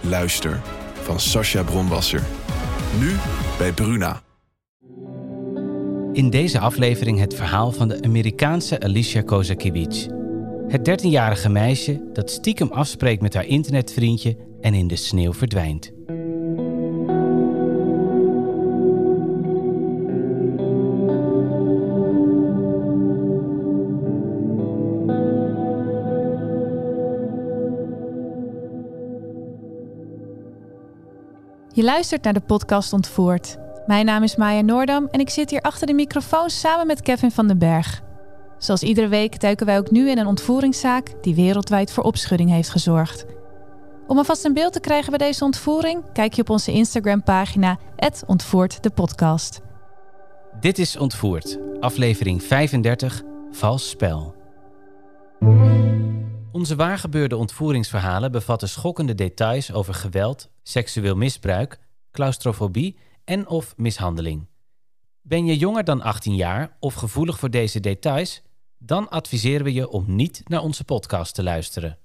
Luister van Sascha Bronwasser. Nu bij Bruna. In deze aflevering het verhaal van de Amerikaanse Alicia Kozakiewicz. Het 13-jarige meisje dat stiekem afspreekt met haar internetvriendje en in de sneeuw verdwijnt. Je luistert naar de podcast Ontvoerd. Mijn naam is Maya Noordam en ik zit hier achter de microfoon samen met Kevin van den Berg. Zoals iedere week duiken wij ook nu in een ontvoeringszaak die wereldwijd voor opschudding heeft gezorgd. Om alvast een beeld te krijgen bij deze ontvoering, kijk je op onze Instagram-pagina Ontvoerd de podcast. Dit is Ontvoerd, aflevering 35, Vals Spel. Onze waargebeurde ontvoeringsverhalen bevatten schokkende details over geweld, seksueel misbruik, claustrofobie en of mishandeling. Ben je jonger dan 18 jaar of gevoelig voor deze details? Dan adviseren we je om niet naar onze podcast te luisteren.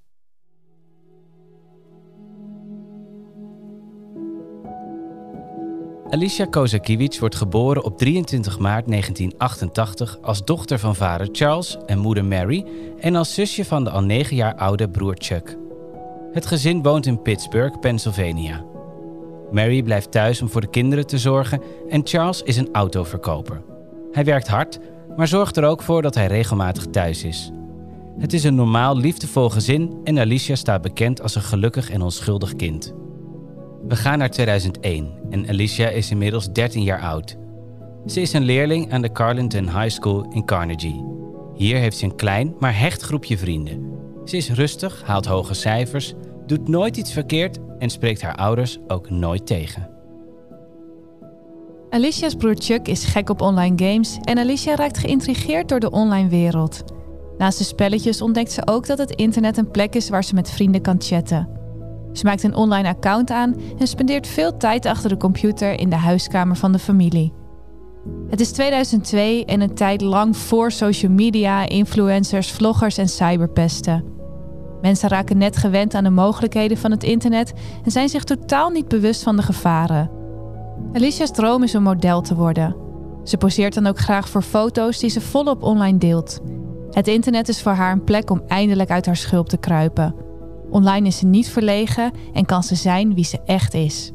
Alicia Kozakiewicz wordt geboren op 23 maart 1988 als dochter van vader Charles en moeder Mary en als zusje van de al 9 jaar oude broer Chuck. Het gezin woont in Pittsburgh, Pennsylvania. Mary blijft thuis om voor de kinderen te zorgen en Charles is een autoverkoper. Hij werkt hard, maar zorgt er ook voor dat hij regelmatig thuis is. Het is een normaal, liefdevol gezin en Alicia staat bekend als een gelukkig en onschuldig kind. We gaan naar 2001 en Alicia is inmiddels 13 jaar oud. Ze is een leerling aan de Carleton High School in Carnegie. Hier heeft ze een klein, maar hecht groepje vrienden. Ze is rustig, haalt hoge cijfers, doet nooit iets verkeerd en spreekt haar ouders ook nooit tegen. Alicia's broer Chuck is gek op online games en Alicia raakt geïntrigeerd door de online wereld. Naast de spelletjes ontdekt ze ook dat het internet een plek is waar ze met vrienden kan chatten. Ze maakt een online account aan en spendeert veel tijd achter de computer in de huiskamer van de familie. Het is 2002 en een tijd lang voor social media, influencers, vloggers en cyberpesten. Mensen raken net gewend aan de mogelijkheden van het internet en zijn zich totaal niet bewust van de gevaren. Alicia's droom is een model te worden. Ze poseert dan ook graag voor foto's die ze volop online deelt. Het internet is voor haar een plek om eindelijk uit haar schulp te kruipen. Online is ze niet verlegen en kan ze zijn wie ze echt is.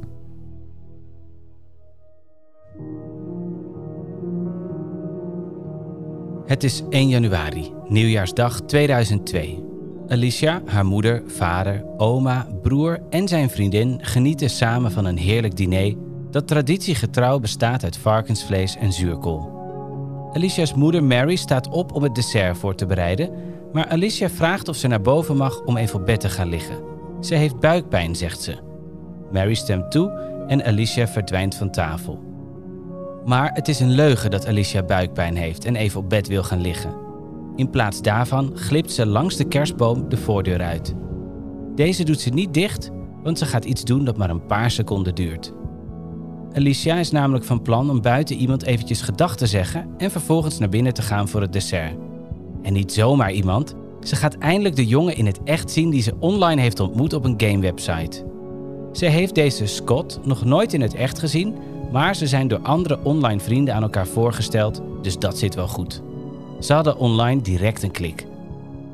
Het is 1 januari, nieuwjaarsdag 2002. Alicia, haar moeder, vader, oma, broer en zijn vriendin genieten samen van een heerlijk diner dat traditiegetrouw bestaat uit varkensvlees en zuurkool. Alicia's moeder Mary staat op om het dessert voor te bereiden, maar Alicia vraagt of ze naar boven mag om even op bed te gaan liggen. Ze heeft buikpijn, zegt ze. Mary stemt toe en Alicia verdwijnt van tafel. Maar het is een leugen dat Alicia buikpijn heeft en even op bed wil gaan liggen. In plaats daarvan glipt ze langs de kerstboom de voordeur uit. Deze doet ze niet dicht, want ze gaat iets doen dat maar een paar seconden duurt. Alicia is namelijk van plan om buiten iemand eventjes gedag te zeggen en vervolgens naar binnen te gaan voor het dessert. En niet zomaar iemand, ze gaat eindelijk de jongen in het echt zien die ze online heeft ontmoet op een gamewebsite. Ze heeft deze Scott nog nooit in het echt gezien, maar ze zijn door andere online vrienden aan elkaar voorgesteld, dus dat zit wel goed. Ze hadden online direct een klik.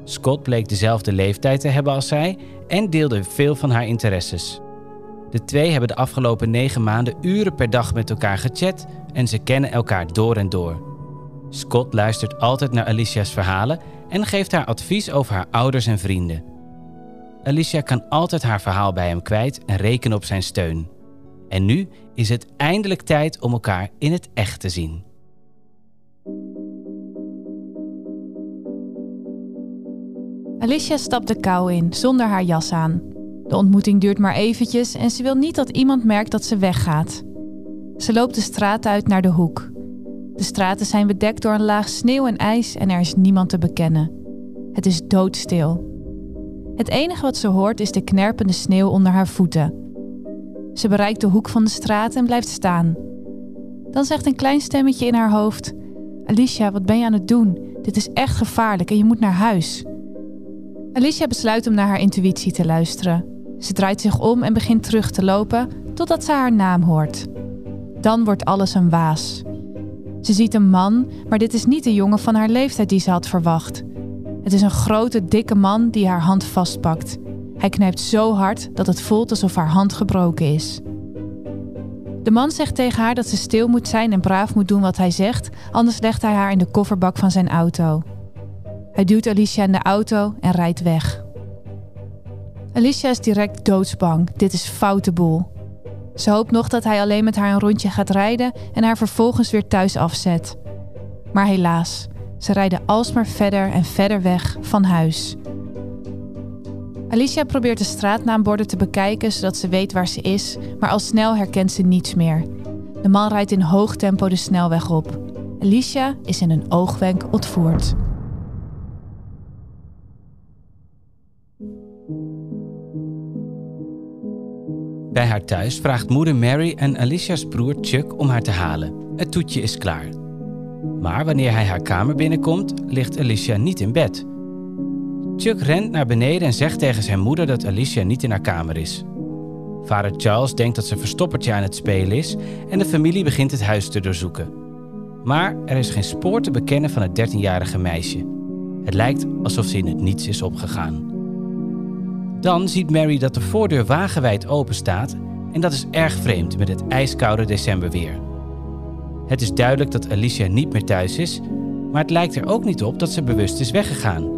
Scott bleek dezelfde leeftijd te hebben als zij en deelde veel van haar interesses. De twee hebben de afgelopen negen maanden uren per dag met elkaar gechat en ze kennen elkaar door en door. Scott luistert altijd naar Alicia's verhalen en geeft haar advies over haar ouders en vrienden. Alicia kan altijd haar verhaal bij hem kwijt en rekenen op zijn steun. En nu is het eindelijk tijd om elkaar in het echt te zien. Alicia stapt de kou in zonder haar jas aan. De ontmoeting duurt maar eventjes en ze wil niet dat iemand merkt dat ze weggaat. Ze loopt de straat uit naar de hoek. De straten zijn bedekt door een laag sneeuw en ijs en er is niemand te bekennen. Het is doodstil. Het enige wat ze hoort is de knerpende sneeuw onder haar voeten. Ze bereikt de hoek van de straat en blijft staan. Dan zegt een klein stemmetje in haar hoofd: Alicia, wat ben je aan het doen? Dit is echt gevaarlijk en je moet naar huis. Alicia besluit om naar haar intuïtie te luisteren. Ze draait zich om en begint terug te lopen totdat ze haar naam hoort. Dan wordt alles een waas. Ze ziet een man, maar dit is niet de jongen van haar leeftijd die ze had verwacht. Het is een grote, dikke man die haar hand vastpakt. Hij knijpt zo hard dat het voelt alsof haar hand gebroken is. De man zegt tegen haar dat ze stil moet zijn en braaf moet doen wat hij zegt, anders legt hij haar in de kofferbak van zijn auto. Hij duwt Alicia in de auto en rijdt weg. Alicia is direct doodsbang. Dit is foute boel. Ze hoopt nog dat hij alleen met haar een rondje gaat rijden en haar vervolgens weer thuis afzet. Maar helaas, ze rijden alsmaar verder en verder weg van huis. Alicia probeert de straatnaamborden te bekijken zodat ze weet waar ze is, maar al snel herkent ze niets meer. De man rijdt in hoog tempo de snelweg op. Alicia is in een oogwenk ontvoerd. Haar thuis vraagt moeder Mary en Alicia's broer Chuck om haar te halen. Het toetje is klaar. Maar wanneer hij haar kamer binnenkomt, ligt Alicia niet in bed. Chuck rent naar beneden en zegt tegen zijn moeder dat Alicia niet in haar kamer is. Vader Charles denkt dat ze verstoppertje aan het spelen is en de familie begint het huis te doorzoeken. Maar er is geen spoor te bekennen van het 13-jarige meisje. Het lijkt alsof ze in het niets is opgegaan. Dan ziet Mary dat de voordeur wagenwijd open staat en dat is erg vreemd met het ijskoude decemberweer. Het is duidelijk dat Alicia niet meer thuis is, maar het lijkt er ook niet op dat ze bewust is weggegaan.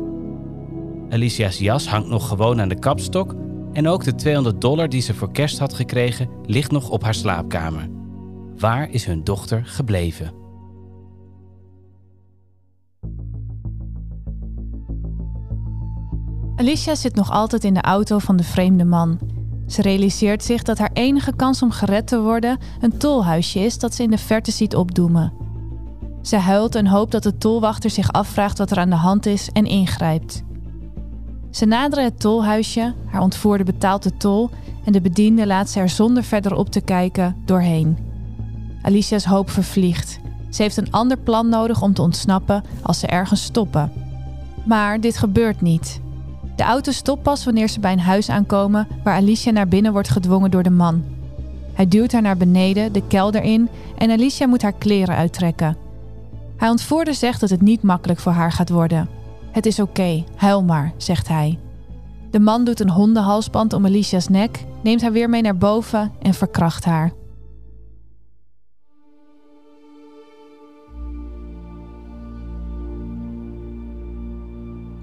Alicia's jas hangt nog gewoon aan de kapstok en ook de 200 dollar die ze voor kerst had gekregen ligt nog op haar slaapkamer. Waar is hun dochter gebleven? Alicia zit nog altijd in de auto van de vreemde man. Ze realiseert zich dat haar enige kans om gered te worden een tolhuisje is dat ze in de verte ziet opdoemen. Ze huilt en hoopt dat de tolwachter zich afvraagt wat er aan de hand is en ingrijpt. Ze naderen het tolhuisje, haar ontvoerde betaalt de tol en de bediende laat ze er zonder verder op te kijken doorheen. Alicia's hoop vervliegt. Ze heeft een ander plan nodig om te ontsnappen als ze ergens stoppen. Maar dit gebeurt niet. De auto stopt pas wanneer ze bij een huis aankomen waar Alicia naar binnen wordt gedwongen door de man. Hij duwt haar naar beneden, de kelder in en Alicia moet haar kleren uittrekken. Hij ontvoerde zegt dat het niet makkelijk voor haar gaat worden. Het is oké, huil maar, zegt hij. De man doet een hondenhalsband om Alicia's nek, neemt haar weer mee naar boven en verkracht haar.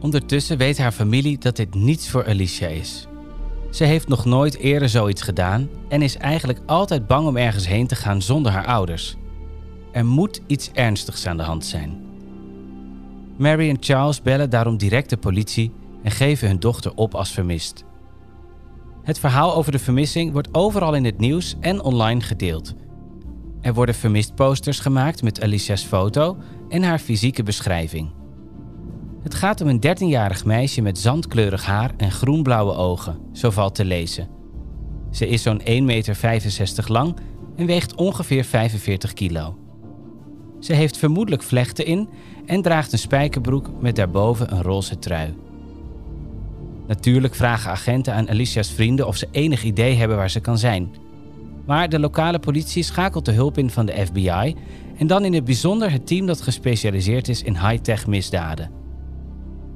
Ondertussen weet haar familie dat dit niets voor Alicia is. Ze heeft nog nooit eerder zoiets gedaan en is eigenlijk altijd bang om ergens heen te gaan zonder haar ouders. Er moet iets ernstigs aan de hand zijn. Mary en Charles bellen daarom direct de politie en geven hun dochter op als vermist. Het verhaal over de vermissing wordt overal in het nieuws en online gedeeld. Er worden vermist posters gemaakt met Alicia's foto en haar fysieke beschrijving. Het gaat om een 13-jarig meisje met zandkleurig haar en groenblauwe ogen, zo valt te lezen. Ze is zo'n 1,65 meter lang en weegt ongeveer 45 kilo. Ze heeft vermoedelijk vlechten in en draagt een spijkerbroek met daarboven een roze trui. Natuurlijk vragen agenten aan Alicia's vrienden of ze enig idee hebben waar ze kan zijn. Maar de lokale politie schakelt de hulp in van de FBI en dan in het bijzonder het team dat gespecialiseerd is in high-tech misdaden.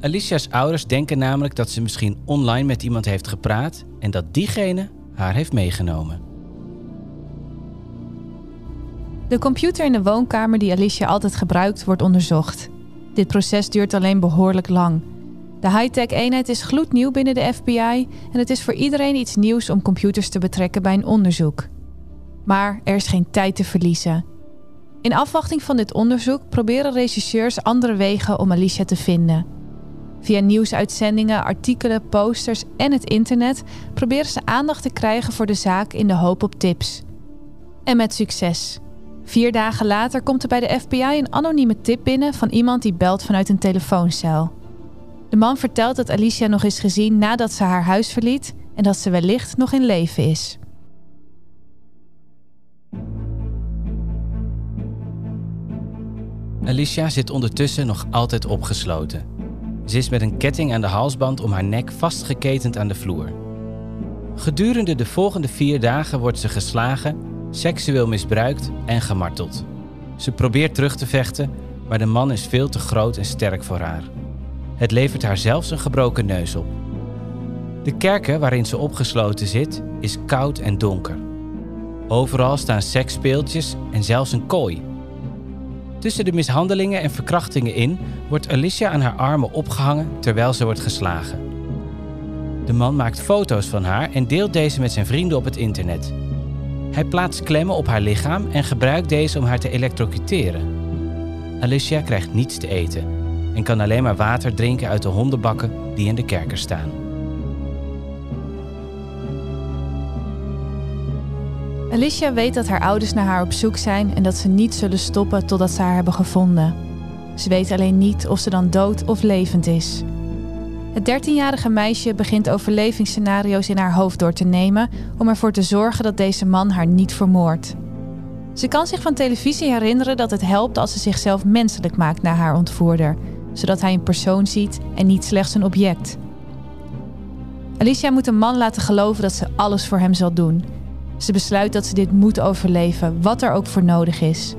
Alicia's ouders denken namelijk dat ze misschien online met iemand heeft gepraat en dat diegene haar heeft meegenomen. De computer in de woonkamer die Alicia altijd gebruikt, wordt onderzocht. Dit proces duurt alleen behoorlijk lang. De high-tech eenheid is gloednieuw binnen de FBI en het is voor iedereen iets nieuws om computers te betrekken bij een onderzoek. Maar er is geen tijd te verliezen. In afwachting van dit onderzoek proberen rechercheurs andere wegen om Alicia te vinden. Via nieuwsuitzendingen, artikelen, posters en het internet proberen ze aandacht te krijgen voor de zaak in de hoop op tips. En met succes. Vier dagen later komt er bij de FBI een anonieme tip binnen van iemand die belt vanuit een telefooncel. De man vertelt dat Alicia nog is gezien nadat ze haar huis verliet en dat ze wellicht nog in leven is. Alicia zit ondertussen nog altijd opgesloten. Ze is met een ketting aan de halsband om haar nek vastgeketend aan de vloer. Gedurende de volgende vier dagen wordt ze geslagen, seksueel misbruikt en gemarteld. Ze probeert terug te vechten, maar de man is veel te groot en sterk voor haar. Het levert haar zelfs een gebroken neus op. De kerken waarin ze opgesloten zit, is koud en donker. Overal staan seksspeeltjes en zelfs een kooi. Tussen de mishandelingen en verkrachtingen in wordt Alicia aan haar armen opgehangen terwijl ze wordt geslagen. De man maakt foto's van haar en deelt deze met zijn vrienden op het internet. Hij plaatst klemmen op haar lichaam en gebruikt deze om haar te elektrocuteren. Alicia krijgt niets te eten en kan alleen maar water drinken uit de hondenbakken die in de kerker staan. Alicia weet dat haar ouders naar haar op zoek zijn en dat ze niet zullen stoppen totdat ze haar hebben gevonden. Ze weet alleen niet of ze dan dood of levend is. Het 13-jarige meisje begint overlevingsscenario's in haar hoofd door te nemen om ervoor te zorgen dat deze man haar niet vermoordt. Ze kan zich van televisie herinneren dat het helpt als ze zichzelf menselijk maakt naar haar ontvoerder, zodat hij een persoon ziet en niet slechts een object. Alicia moet een man laten geloven dat ze alles voor hem zal doen ze besluit dat ze dit moet overleven, wat er ook voor nodig is.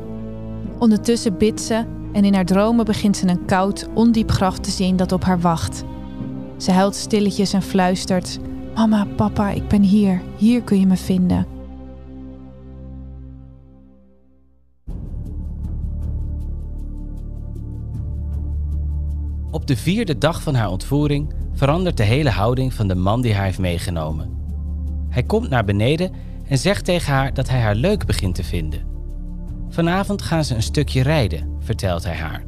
Ondertussen bidt ze en in haar dromen begint ze een koud, ondiep graf te zien dat op haar wacht. Ze huilt stilletjes en fluistert: Mama, papa, ik ben hier. Hier kun je me vinden. Op de vierde dag van haar ontvoering verandert de hele houding van de man die haar heeft meegenomen. Hij komt naar beneden en zegt tegen haar dat hij haar leuk begint te vinden. Vanavond gaan ze een stukje rijden, vertelt hij haar.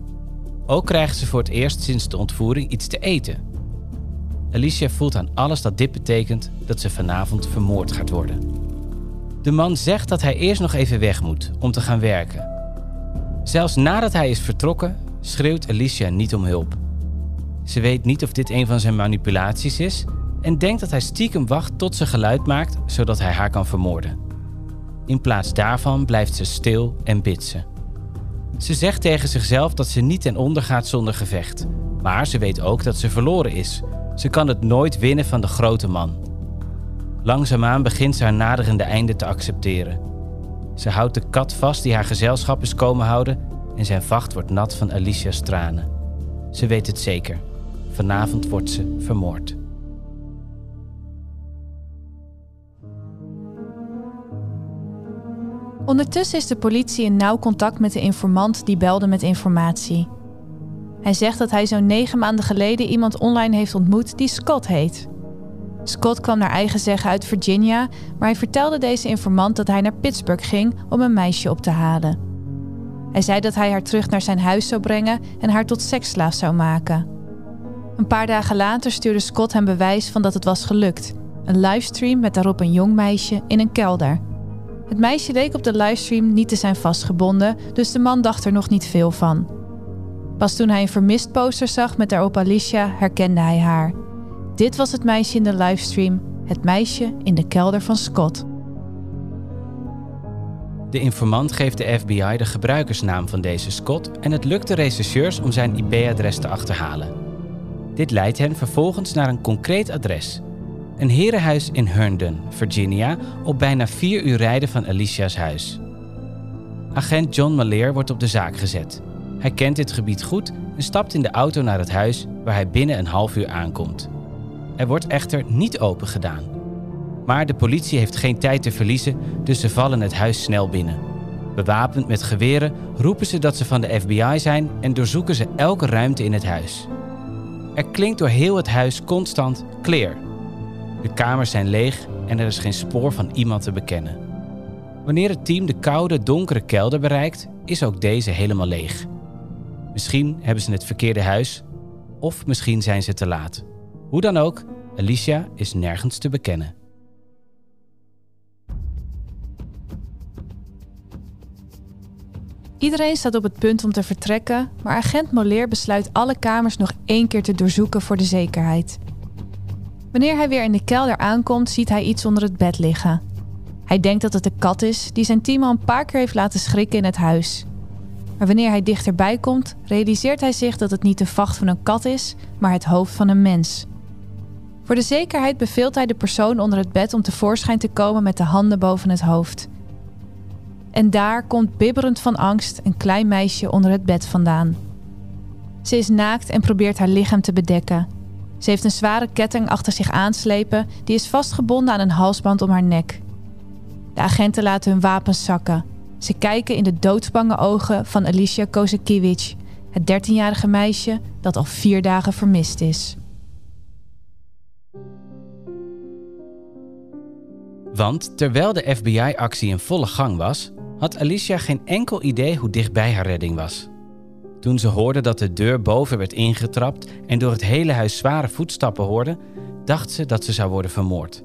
Ook krijgt ze voor het eerst sinds de ontvoering iets te eten. Alicia voelt aan alles dat dit betekent dat ze vanavond vermoord gaat worden. De man zegt dat hij eerst nog even weg moet om te gaan werken. Zelfs nadat hij is vertrokken, schreeuwt Alicia niet om hulp. Ze weet niet of dit een van zijn manipulaties is en denkt dat hij stiekem wacht tot ze geluid maakt zodat hij haar kan vermoorden. In plaats daarvan blijft ze stil en bidt ze. Ze zegt tegen zichzelf dat ze niet ten onder gaat zonder gevecht, maar ze weet ook dat ze verloren is. Ze kan het nooit winnen van de grote man. Langzaamaan begint ze haar naderende einde te accepteren. Ze houdt de kat vast die haar gezelschap is komen houden en zijn vacht wordt nat van Alicia's tranen. Ze weet het zeker. Vanavond wordt ze vermoord. Ondertussen is de politie in nauw contact met de informant die belde met informatie. Hij zegt dat hij zo'n negen maanden geleden iemand online heeft ontmoet die Scott heet. Scott kwam naar eigen zeggen uit Virginia, maar hij vertelde deze informant dat hij naar Pittsburgh ging om een meisje op te halen. Hij zei dat hij haar terug naar zijn huis zou brengen en haar tot seksslaaf zou maken. Een paar dagen later stuurde Scott hem bewijs van dat het was gelukt: een livestream met daarop een jong meisje in een kelder. Het meisje leek op de livestream niet te zijn vastgebonden, dus de man dacht er nog niet veel van. Pas toen hij een vermist poster zag met daarop Alicia, herkende hij haar. Dit was het meisje in de livestream, het meisje in de kelder van Scott. De informant geeft de FBI de gebruikersnaam van deze Scott en het lukt de rechercheurs om zijn IP-adres te achterhalen. Dit leidt hen vervolgens naar een concreet adres, een herenhuis in Herndon, Virginia, op bijna vier uur rijden van Alicia's huis. Agent John Maleer wordt op de zaak gezet. Hij kent dit gebied goed en stapt in de auto naar het huis waar hij binnen een half uur aankomt. Er wordt echter niet open gedaan. Maar de politie heeft geen tijd te verliezen, dus ze vallen het huis snel binnen. Bewapend met geweren roepen ze dat ze van de FBI zijn en doorzoeken ze elke ruimte in het huis. Er klinkt door heel het huis constant clear. De kamers zijn leeg en er is geen spoor van iemand te bekennen. Wanneer het team de koude, donkere kelder bereikt, is ook deze helemaal leeg. Misschien hebben ze het verkeerde huis, of misschien zijn ze te laat. Hoe dan ook, Alicia is nergens te bekennen. Iedereen staat op het punt om te vertrekken, maar agent Moleer besluit alle kamers nog één keer te doorzoeken voor de zekerheid. Wanneer hij weer in de kelder aankomt, ziet hij iets onder het bed liggen. Hij denkt dat het de kat is die zijn team al een paar keer heeft laten schrikken in het huis. Maar wanneer hij dichterbij komt, realiseert hij zich dat het niet de vacht van een kat is, maar het hoofd van een mens. Voor de zekerheid beveelt hij de persoon onder het bed om tevoorschijn te komen met de handen boven het hoofd. En daar komt bibberend van angst een klein meisje onder het bed vandaan. Ze is naakt en probeert haar lichaam te bedekken. Ze heeft een zware ketting achter zich aanslepen, die is vastgebonden aan een halsband om haar nek. De agenten laten hun wapens zakken. Ze kijken in de doodsbange ogen van Alicia Kozakiewicz, het 13-jarige meisje dat al vier dagen vermist is. Want terwijl de FBI-actie in volle gang was, had Alicia geen enkel idee hoe dichtbij haar redding was. Toen ze hoorde dat de deur boven werd ingetrapt en door het hele huis zware voetstappen hoorde, dacht ze dat ze zou worden vermoord.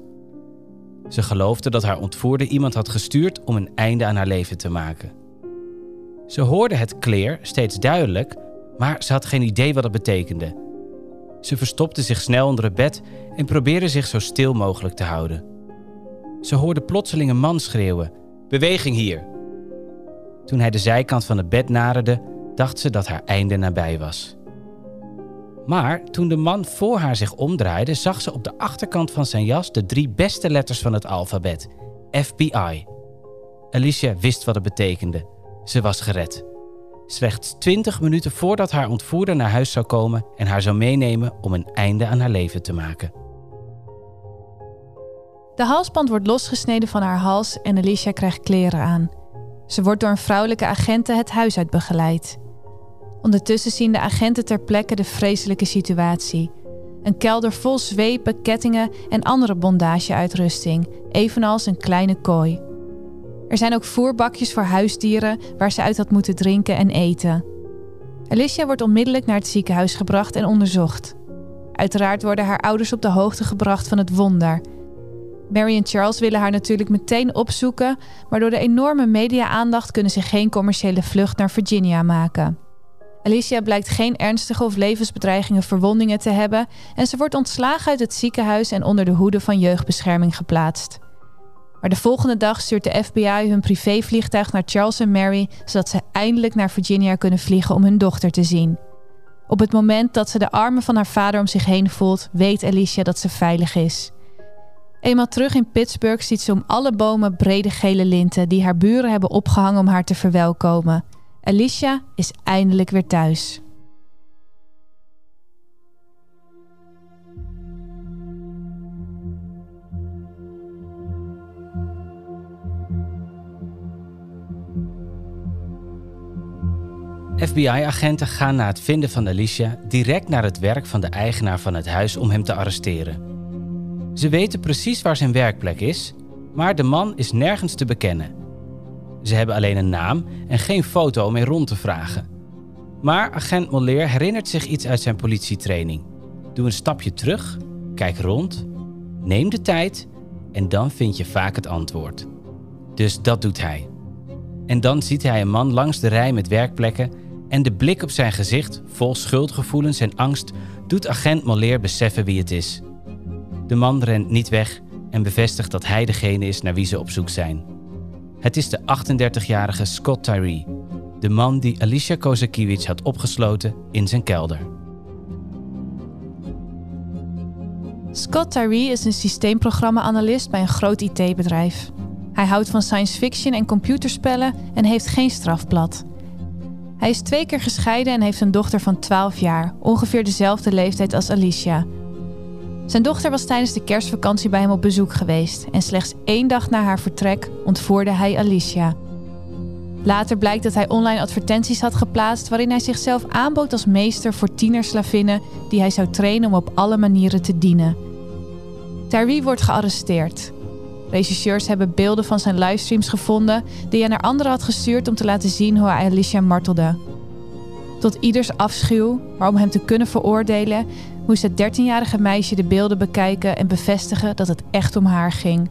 Ze geloofde dat haar ontvoerder iemand had gestuurd om een einde aan haar leven te maken. Ze hoorde het kleer steeds duidelijk, maar ze had geen idee wat het betekende. Ze verstopte zich snel onder het bed en probeerde zich zo stil mogelijk te houden. Ze hoorde plotseling een man schreeuwen: Beweging hier! Toen hij de zijkant van het bed naderde, dacht ze dat haar einde nabij was. Maar toen de man voor haar zich omdraaide, zag ze op de achterkant van zijn jas de drie beste letters van het alfabet: FBI. Alicia wist wat het betekende. Ze was gered. Slechts 20 minuten voordat haar ontvoerder naar huis zou komen en haar zou meenemen om een einde aan haar leven te maken. De halsband wordt losgesneden van haar hals en Alicia krijgt kleren aan. Ze wordt door een vrouwelijke agente het huis uit begeleid. Ondertussen zien de agenten ter plekke de vreselijke situatie. Een kelder vol zwepen, kettingen en andere bondageuitrusting, evenals een kleine kooi. Er zijn ook voerbakjes voor huisdieren waar ze uit had moeten drinken en eten. Alicia wordt onmiddellijk naar het ziekenhuis gebracht en onderzocht. Uiteraard worden haar ouders op de hoogte gebracht van het wonder Mary en Charles willen haar natuurlijk meteen opzoeken, maar door de enorme media-aandacht kunnen ze geen commerciële vlucht naar Virginia maken. Alicia blijkt geen ernstige of levensbedreigende verwondingen te hebben en ze wordt ontslagen uit het ziekenhuis en onder de hoede van jeugdbescherming geplaatst. Maar de volgende dag stuurt de FBI hun privévliegtuig naar Charles en Mary, zodat ze eindelijk naar Virginia kunnen vliegen om hun dochter te zien. Op het moment dat ze de armen van haar vader om zich heen voelt, weet Alicia dat ze veilig is. Eenmaal terug in Pittsburgh ziet ze om alle bomen brede gele linten die haar buren hebben opgehangen om haar te verwelkomen. Alicia is eindelijk weer thuis. FBI-agenten gaan na het vinden van Alicia direct naar het werk van de eigenaar van het huis om hem te arresteren. Ze weten precies waar zijn werkplek is, maar de man is nergens te bekennen. Ze hebben alleen een naam en geen foto om mee rond te vragen. Maar agent Molleer herinnert zich iets uit zijn politietraining. Doe een stapje terug, kijk rond, neem de tijd en dan vind je vaak het antwoord. Dus dat doet hij. En dan ziet hij een man langs de rij met werkplekken en de blik op zijn gezicht, vol schuldgevoelens en angst, doet agent Molleer beseffen wie het is. De man rent niet weg en bevestigt dat hij degene is naar wie ze op zoek zijn. Het is de 38-jarige Scott Tyree, de man die Alicia Kozakiewicz had opgesloten in zijn kelder. Scott Tyree is een systeemprogramma-analyst bij een groot IT-bedrijf. Hij houdt van science fiction en computerspellen en heeft geen strafblad. Hij is twee keer gescheiden en heeft een dochter van 12 jaar, ongeveer dezelfde leeftijd als Alicia, zijn dochter was tijdens de kerstvakantie bij hem op bezoek geweest en slechts één dag na haar vertrek ontvoerde hij Alicia. Later blijkt dat hij online advertenties had geplaatst waarin hij zichzelf aanbood als meester voor tienerslavinnen die hij zou trainen om op alle manieren te dienen. Tyree wordt gearresteerd. Regisseurs hebben beelden van zijn livestreams gevonden die hij naar anderen had gestuurd om te laten zien hoe hij Alicia martelde. Tot ieders afschuw, maar om hem te kunnen veroordelen, moest het 13-jarige meisje de beelden bekijken en bevestigen dat het echt om haar ging.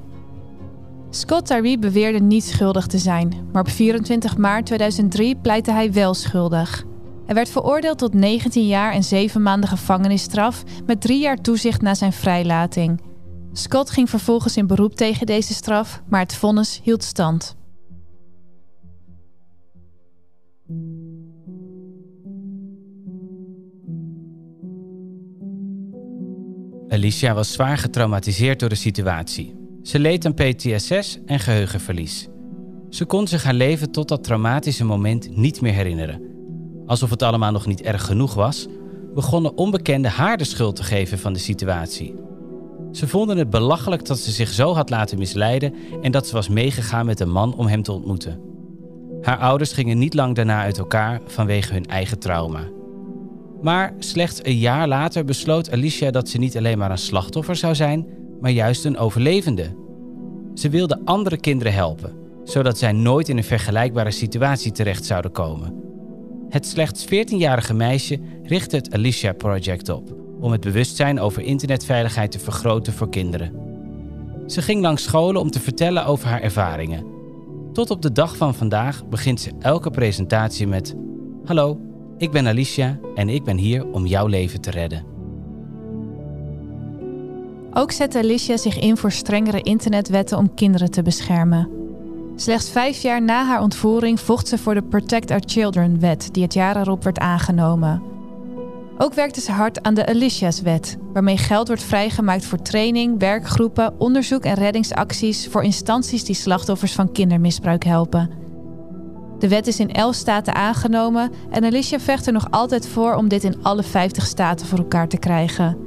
Scott Tyree beweerde niet schuldig te zijn, maar op 24 maart 2003 pleitte hij wel schuldig. Hij werd veroordeeld tot 19 jaar en 7 maanden gevangenisstraf met 3 jaar toezicht na zijn vrijlating. Scott ging vervolgens in beroep tegen deze straf, maar het vonnis hield stand. Alicia was zwaar getraumatiseerd door de situatie. Ze leed aan PTSS en geheugenverlies. Ze kon zich haar leven tot dat traumatische moment niet meer herinneren. Alsof het allemaal nog niet erg genoeg was, begonnen onbekenden haar de schuld te geven van de situatie. Ze vonden het belachelijk dat ze zich zo had laten misleiden en dat ze was meegegaan met een man om hem te ontmoeten. Haar ouders gingen niet lang daarna uit elkaar vanwege hun eigen trauma. Maar slechts een jaar later besloot Alicia dat ze niet alleen maar een slachtoffer zou zijn, maar juist een overlevende. Ze wilde andere kinderen helpen, zodat zij nooit in een vergelijkbare situatie terecht zouden komen. Het slechts 14-jarige meisje richtte het Alicia Project op om het bewustzijn over internetveiligheid te vergroten voor kinderen. Ze ging langs scholen om te vertellen over haar ervaringen. Tot op de dag van vandaag begint ze elke presentatie met: Hallo, ik ben Alicia en ik ben hier om jouw leven te redden. Ook zette Alicia zich in voor strengere internetwetten om kinderen te beschermen. Slechts vijf jaar na haar ontvoering vocht ze voor de Protect Our Children-wet, die het jaar erop werd aangenomen. Ook werkte ze hard aan de Alicia's-wet, waarmee geld wordt vrijgemaakt voor training, werkgroepen, onderzoek en reddingsacties voor instanties die slachtoffers van kindermisbruik helpen. De wet is in elf staten aangenomen en Alicia vecht er nog altijd voor om dit in alle 50 staten voor elkaar te krijgen.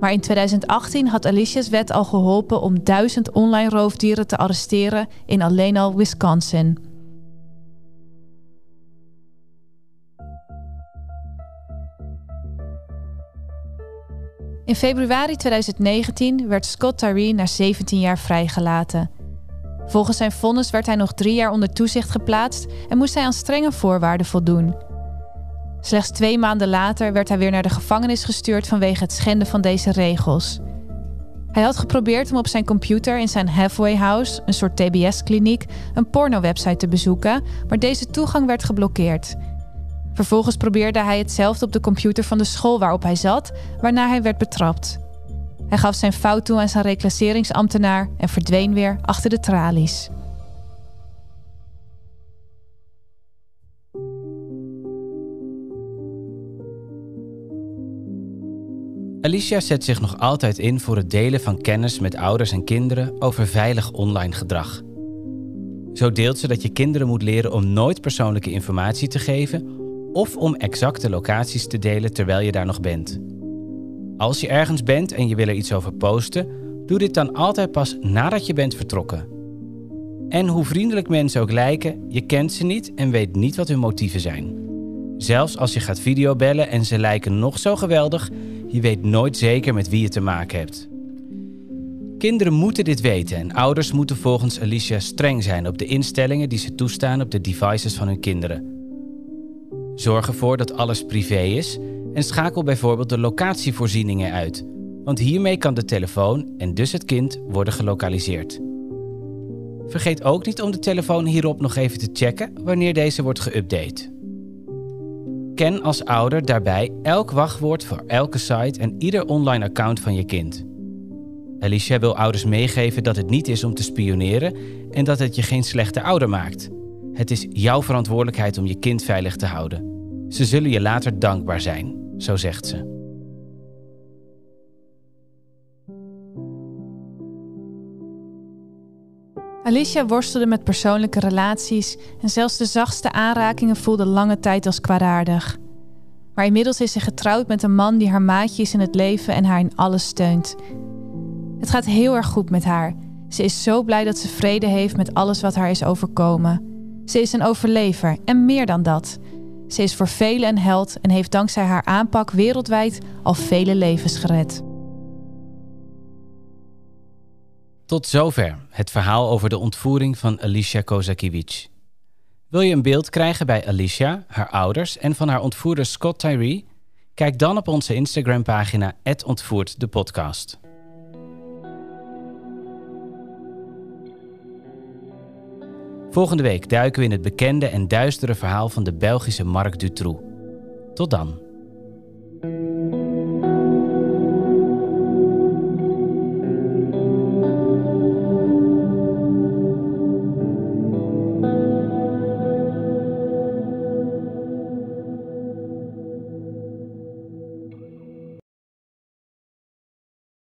Maar in 2018 had Alicia's wet al geholpen om duizend online roofdieren te arresteren in alleen al Wisconsin. In februari 2019 werd Scott Tyree na 17 jaar vrijgelaten. Volgens zijn vonnis werd hij nog drie jaar onder toezicht geplaatst en moest hij aan strenge voorwaarden voldoen. Slechts twee maanden later werd hij weer naar de gevangenis gestuurd vanwege het schenden van deze regels. Hij had geprobeerd om op zijn computer in zijn halfway house, een soort TBS-kliniek, een porno-website te bezoeken, maar deze toegang werd geblokkeerd. Vervolgens probeerde hij hetzelfde op de computer van de school waarop hij zat, waarna hij werd betrapt. Hij gaf zijn fout toe aan zijn reclasseringsambtenaar en verdween weer achter de tralies. Alicia zet zich nog altijd in voor het delen van kennis met ouders en kinderen over veilig online gedrag. Zo deelt ze dat je kinderen moet leren om nooit persoonlijke informatie te geven of om exacte locaties te delen terwijl je daar nog bent. Als je ergens bent en je wil er iets over posten, doe dit dan altijd pas nadat je bent vertrokken. En hoe vriendelijk mensen ook lijken, je kent ze niet en weet niet wat hun motieven zijn. Zelfs als je gaat videobellen en ze lijken nog zo geweldig, je weet nooit zeker met wie je te maken hebt. Kinderen moeten dit weten en ouders moeten volgens Alicia streng zijn op de instellingen die ze toestaan op de devices van hun kinderen. Zorg ervoor dat alles privé is en schakel bijvoorbeeld de locatievoorzieningen uit, want hiermee kan de telefoon en dus het kind worden gelokaliseerd. Vergeet ook niet om de telefoon hierop nog even te checken wanneer deze wordt geüpdate. Ken als ouder daarbij elk wachtwoord voor elke site en ieder online account van je kind. Alicia wil ouders meegeven dat het niet is om te spioneren en dat het je geen slechte ouder maakt. Het is jouw verantwoordelijkheid om je kind veilig te houden. Ze zullen je later dankbaar zijn, zo zegt ze. Alicia worstelde met persoonlijke relaties en zelfs de zachtste aanrakingen voelde lange tijd als kwaadaardig. Maar inmiddels is ze getrouwd met een man die haar maatje is in het leven en haar in alles steunt. Het gaat heel erg goed met haar. Ze is zo blij dat ze vrede heeft met alles wat haar is overkomen. Ze is een overlever en meer dan dat. Ze is voor velen een held en heeft dankzij haar aanpak wereldwijd al vele levens gered. Tot zover het verhaal over de ontvoering van Alicia Kozakiewicz. Wil je een beeld krijgen bij Alicia, haar ouders en van haar ontvoerder Scott Tyree? Kijk dan op onze Instagram-pagina ontvoert de podcast. Volgende week duiken we in het bekende en duistere verhaal van de Belgische Marc Dutroux. Tot dan.